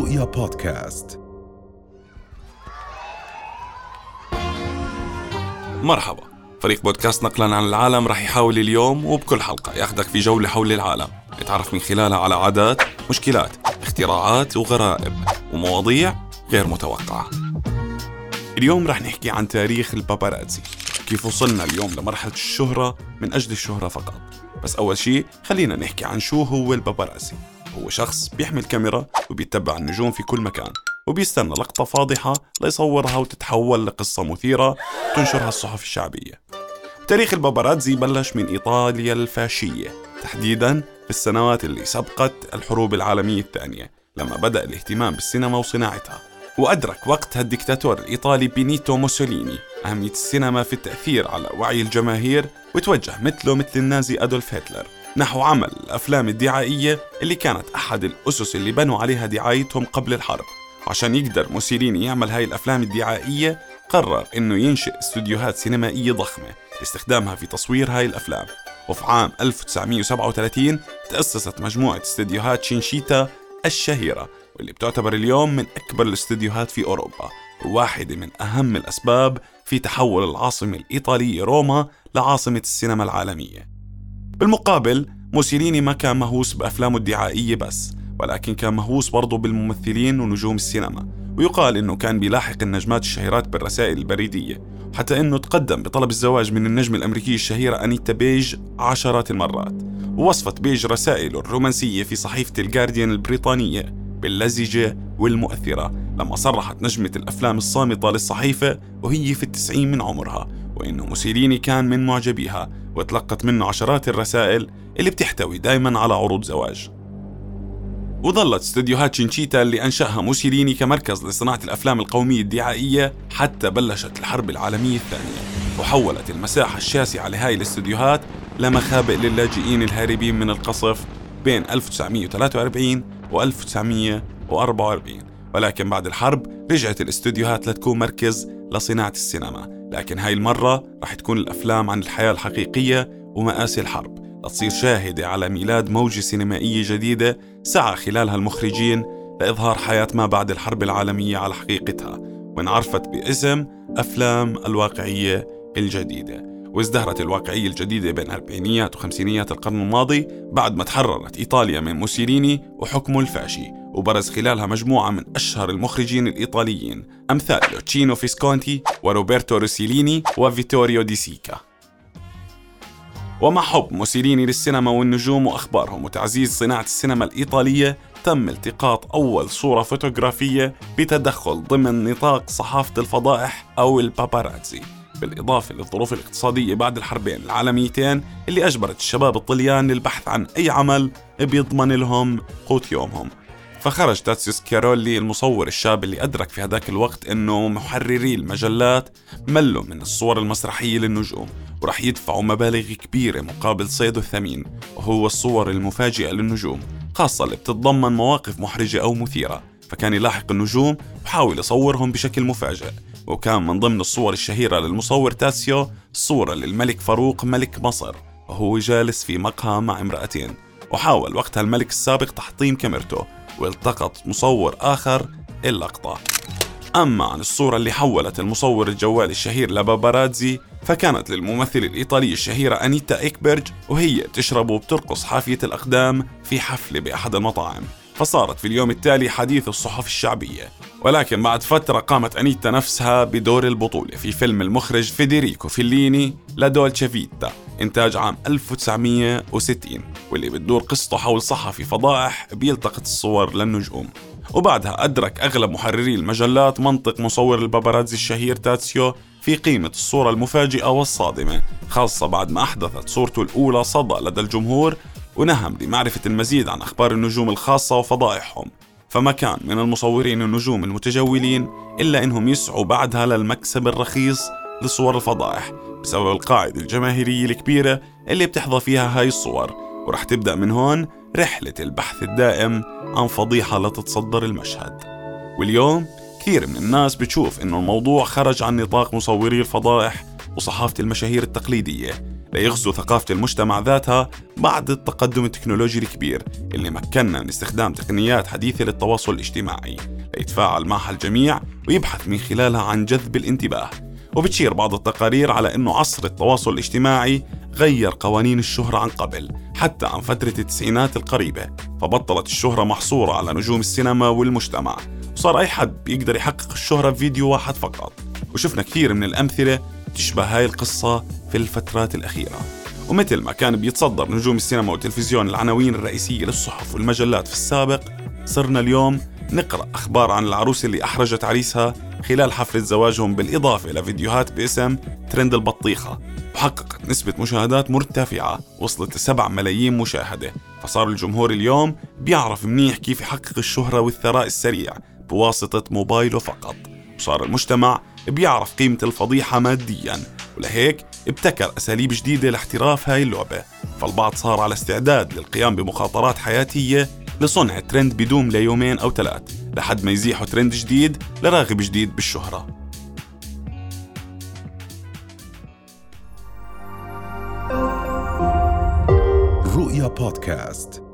رؤيا بودكاست. مرحبا. فريق بودكاست نقلا عن العالم رح يحاول اليوم وبكل حلقة ياخدك في جولة حول العالم. نتعرف من خلالها على عادات مشكلات اختراعات وغرائب ومواضيع غير متوقعة. اليوم رح نحكي عن تاريخ الباباراتزي كيف وصلنا اليوم لمرحلة الشهرة من أجل الشهرة فقط. بس أول شيء خلينا نحكي عن شو هو الباباراتزي هو شخص بيحمل كاميرا وبيتبع النجوم في كل مكان وبيستنى لقطة فاضحة ليصورها وتتحول لقصة مثيرة تنشرها الصحف الشعبية. تاريخ الباباراتزي بلش من إيطاليا الفاشية تحديدا في السنوات اللي سبقت الحروب العالمية الثانية لما بدأ الاهتمام بالسينما وصناعتها. وأدرك وقتها الدكتاتور الإيطالي بينيتو موسوليني أهمية السينما في التأثير على وعي الجماهير وتوجه مثله مثل النازي أدولف هتلر. نحو عمل الأفلام الدعائية اللي كانت أحد الأسس اللي بنوا عليها دعايتهم قبل الحرب. عشان يقدر موسوليني يعمل هاي الأفلام الدعائية قرر إنه ينشئ استوديوهات سينمائية ضخمة لاستخدامها في تصوير هاي الأفلام. وفي عام 1937 تأسست مجموعة استديوهات شينشيتا الشهيرة واللي بتعتبر اليوم من أكبر الاستديوهات في أوروبا وواحدة من أهم الأسباب في تحول العاصمة الإيطالية روما لعاصمة السينما العالمية. بالمقابل موسوليني ما كان مهووس بأفلامه الدعائية بس ولكن كان مهووس برضه بالممثلين ونجوم السينما. ويقال إنه كان بيلاحق النجمات الشهيرات بالرسائل البريدية حتى إنه تقدم بطلب الزواج من النجمه الامريكيه الشهيره أنيتا بيج عشرات المرات. ووصفت بيج رسائله الرومانسية في صحيفة الجارديان البريطانية باللزجة والمؤثرة لما صرحت نجمة الأفلام الصامتة للصحيفة وهي في التسعين من عمرها. وانه موسوليني كان من معجبيها وتلقت منه عشرات الرسائل اللي بتحتوي دائما على عروض زواج. وظلت استديوهات شينشيتا اللي أنشأها موسوليني كمركز لصناعة الأفلام القومية الدعائية حتى بلشت الحرب العالمية الثانية وحولت المساحة الشاسعة لهاي الاستديوهات لمخابئ للاجئين الهاربين من القصف بين 1943 و 1944 ولكن بعد الحرب رجعت الاستديوهات لتكون مركز لصناعة السينما. لكن هاي المرة رح تكون الأفلام عن الحياة الحقيقية ومآسي الحرب. لتصير شاهدة على ميلاد موجة سينمائية جديدة سعى خلالها المخرجين لإظهار حياة ما بعد الحرب العالمية على حقيقتها وانعرفت باسم أفلام الواقعية الجديدة. وازدهرت الواقعية الجديدة بين أربعينيات وخمسينيات القرن الماضي بعد ما تحررت إيطاليا من موسوليني وحكمه الفاشي. وبرز خلالها مجموعة من أشهر المخرجين الإيطاليين أمثال لوتشينو فيسكونتي وروبرتو روسيليني وفيتوريو دي سيكا. ومع حب موسوليني للسينما والنجوم وأخبارهم وتعزيز صناعة السينما الإيطالية تم التقاط أول صورة فوتوغرافية بتدخل ضمن نطاق صحافة الفضائح أو الباباراتزي بالإضافة للظروف الاقتصادية بعد الحربين العالميتين اللي أجبرت الشباب الطليان للبحث عن أي عمل بيضمن لهم قوت يومهم. فخرج تاتسيوس كيرولي المصور الشاب اللي أدرك في هذاك الوقت أنه محرري المجلات ملوا من الصور المسرحية للنجوم ورح يدفعوا مبالغ كبيرة مقابل صيده الثمين وهو الصور المفاجئة للنجوم خاصة اللي بتتضمن مواقف محرجة أو مثيرة. فكان يلاحق النجوم وحاول يصورهم بشكل مفاجئ وكان من ضمن الصور الشهيرة للمصور تاسيو صورة للملك فاروق ملك مصر وهو جالس في مقهى مع امرأتين وحاول وقتها الملك السابق تحطيم كاميرته. والتقط مصور آخر اللقطة. أما عن الصورة اللي حولت المصور الجوال الشهير لباباراتزي فكانت للممثل الإيطالي الشهيرة أنيتا إيكبرج وهي تشرب وبترقص حافية الأقدام في حفلة بأحد المطاعم. فصارت في اليوم التالي حديث الصحف الشعبية. ولكن بعد فترة قامت أنيتا نفسها بدور البطولة في فيلم المخرج فيديريكو فيليني لدولتشي فيتا إنتاج عام 1960 واللي بتدور قصته حول صحفي فضائح بيلتقط الصور للنجوم. وبعدها أدرك أغلب محرري المجلات منطق مصور الباباراتزي الشهير تاتسيو في قيمة الصورة المفاجئة والصادمة خاصة بعد ما أحدثت صورته الأولى صدى لدى الجمهور ونهم لمعرفة المزيد عن أخبار النجوم الخاصة وفضائحهم. فما كان من المصورين النجوم المتجولين إلا إنهم يسعوا بعدها للمكسب الرخيص لصور الفضائح بسبب القاعدة الجماهيرية الكبيرة اللي بتحظى فيها هاي الصور. ورح تبدأ من هون رحلة البحث الدائم عن فضيحة لتتصدر المشهد. واليوم كثير من الناس بتشوف إنه الموضوع خرج عن نطاق مصوري الفضائح وصحافة المشاهير التقليدية ليغزو ثقافة المجتمع ذاتها بعد التقدم التكنولوجي الكبير اللي مكننا من استخدام تقنيات حديثة للتواصل الاجتماعي ليتفاعل معها الجميع ويبحث من خلالها عن جذب الانتباه. وبتشير بعض التقارير على أنه عصر التواصل الاجتماعي غير قوانين الشهرة عن قبل حتى عن فترة التسعينات القريبة. فبطلت الشهرة محصورة على نجوم السينما والمجتمع. وصار أي حد بيقدر يحقق الشهرة بفيديو واحد فقط. وشفنا كثير من الأمثلة تشبه هاي القصة في الفترات الأخيرة. ومثل ما كان بيتصدر نجوم السينما والتلفزيون العناوين الرئيسية للصحف والمجلات في السابق صرنا اليوم نقرأ أخبار عن العروس اللي أحرجت عريسها خلال حفلة زواجهم بالإضافة لفيديوهات باسم ترند البطيخة وحققت نسبة مشاهدات مرتفعة وصلت لسبع ملايين مشاهدة. فصار الجمهور اليوم بيعرف منيح كيف يحقق الشهرة والثراء السريع بواسطة موبايله فقط. وصار المجتمع بيعرف قيمة الفضيحة ماديا ولهيك ابتكر أساليب جديدة لاحتراف هاي اللعبة. فالبعض صار على استعداد للقيام بمخاطرات حياتية لصنع ترند بدوم ليومين أو ثلاث. لحد ما يزيحوا ترند جديد لراغب جديد بالشهرة. رؤيا بودكاست.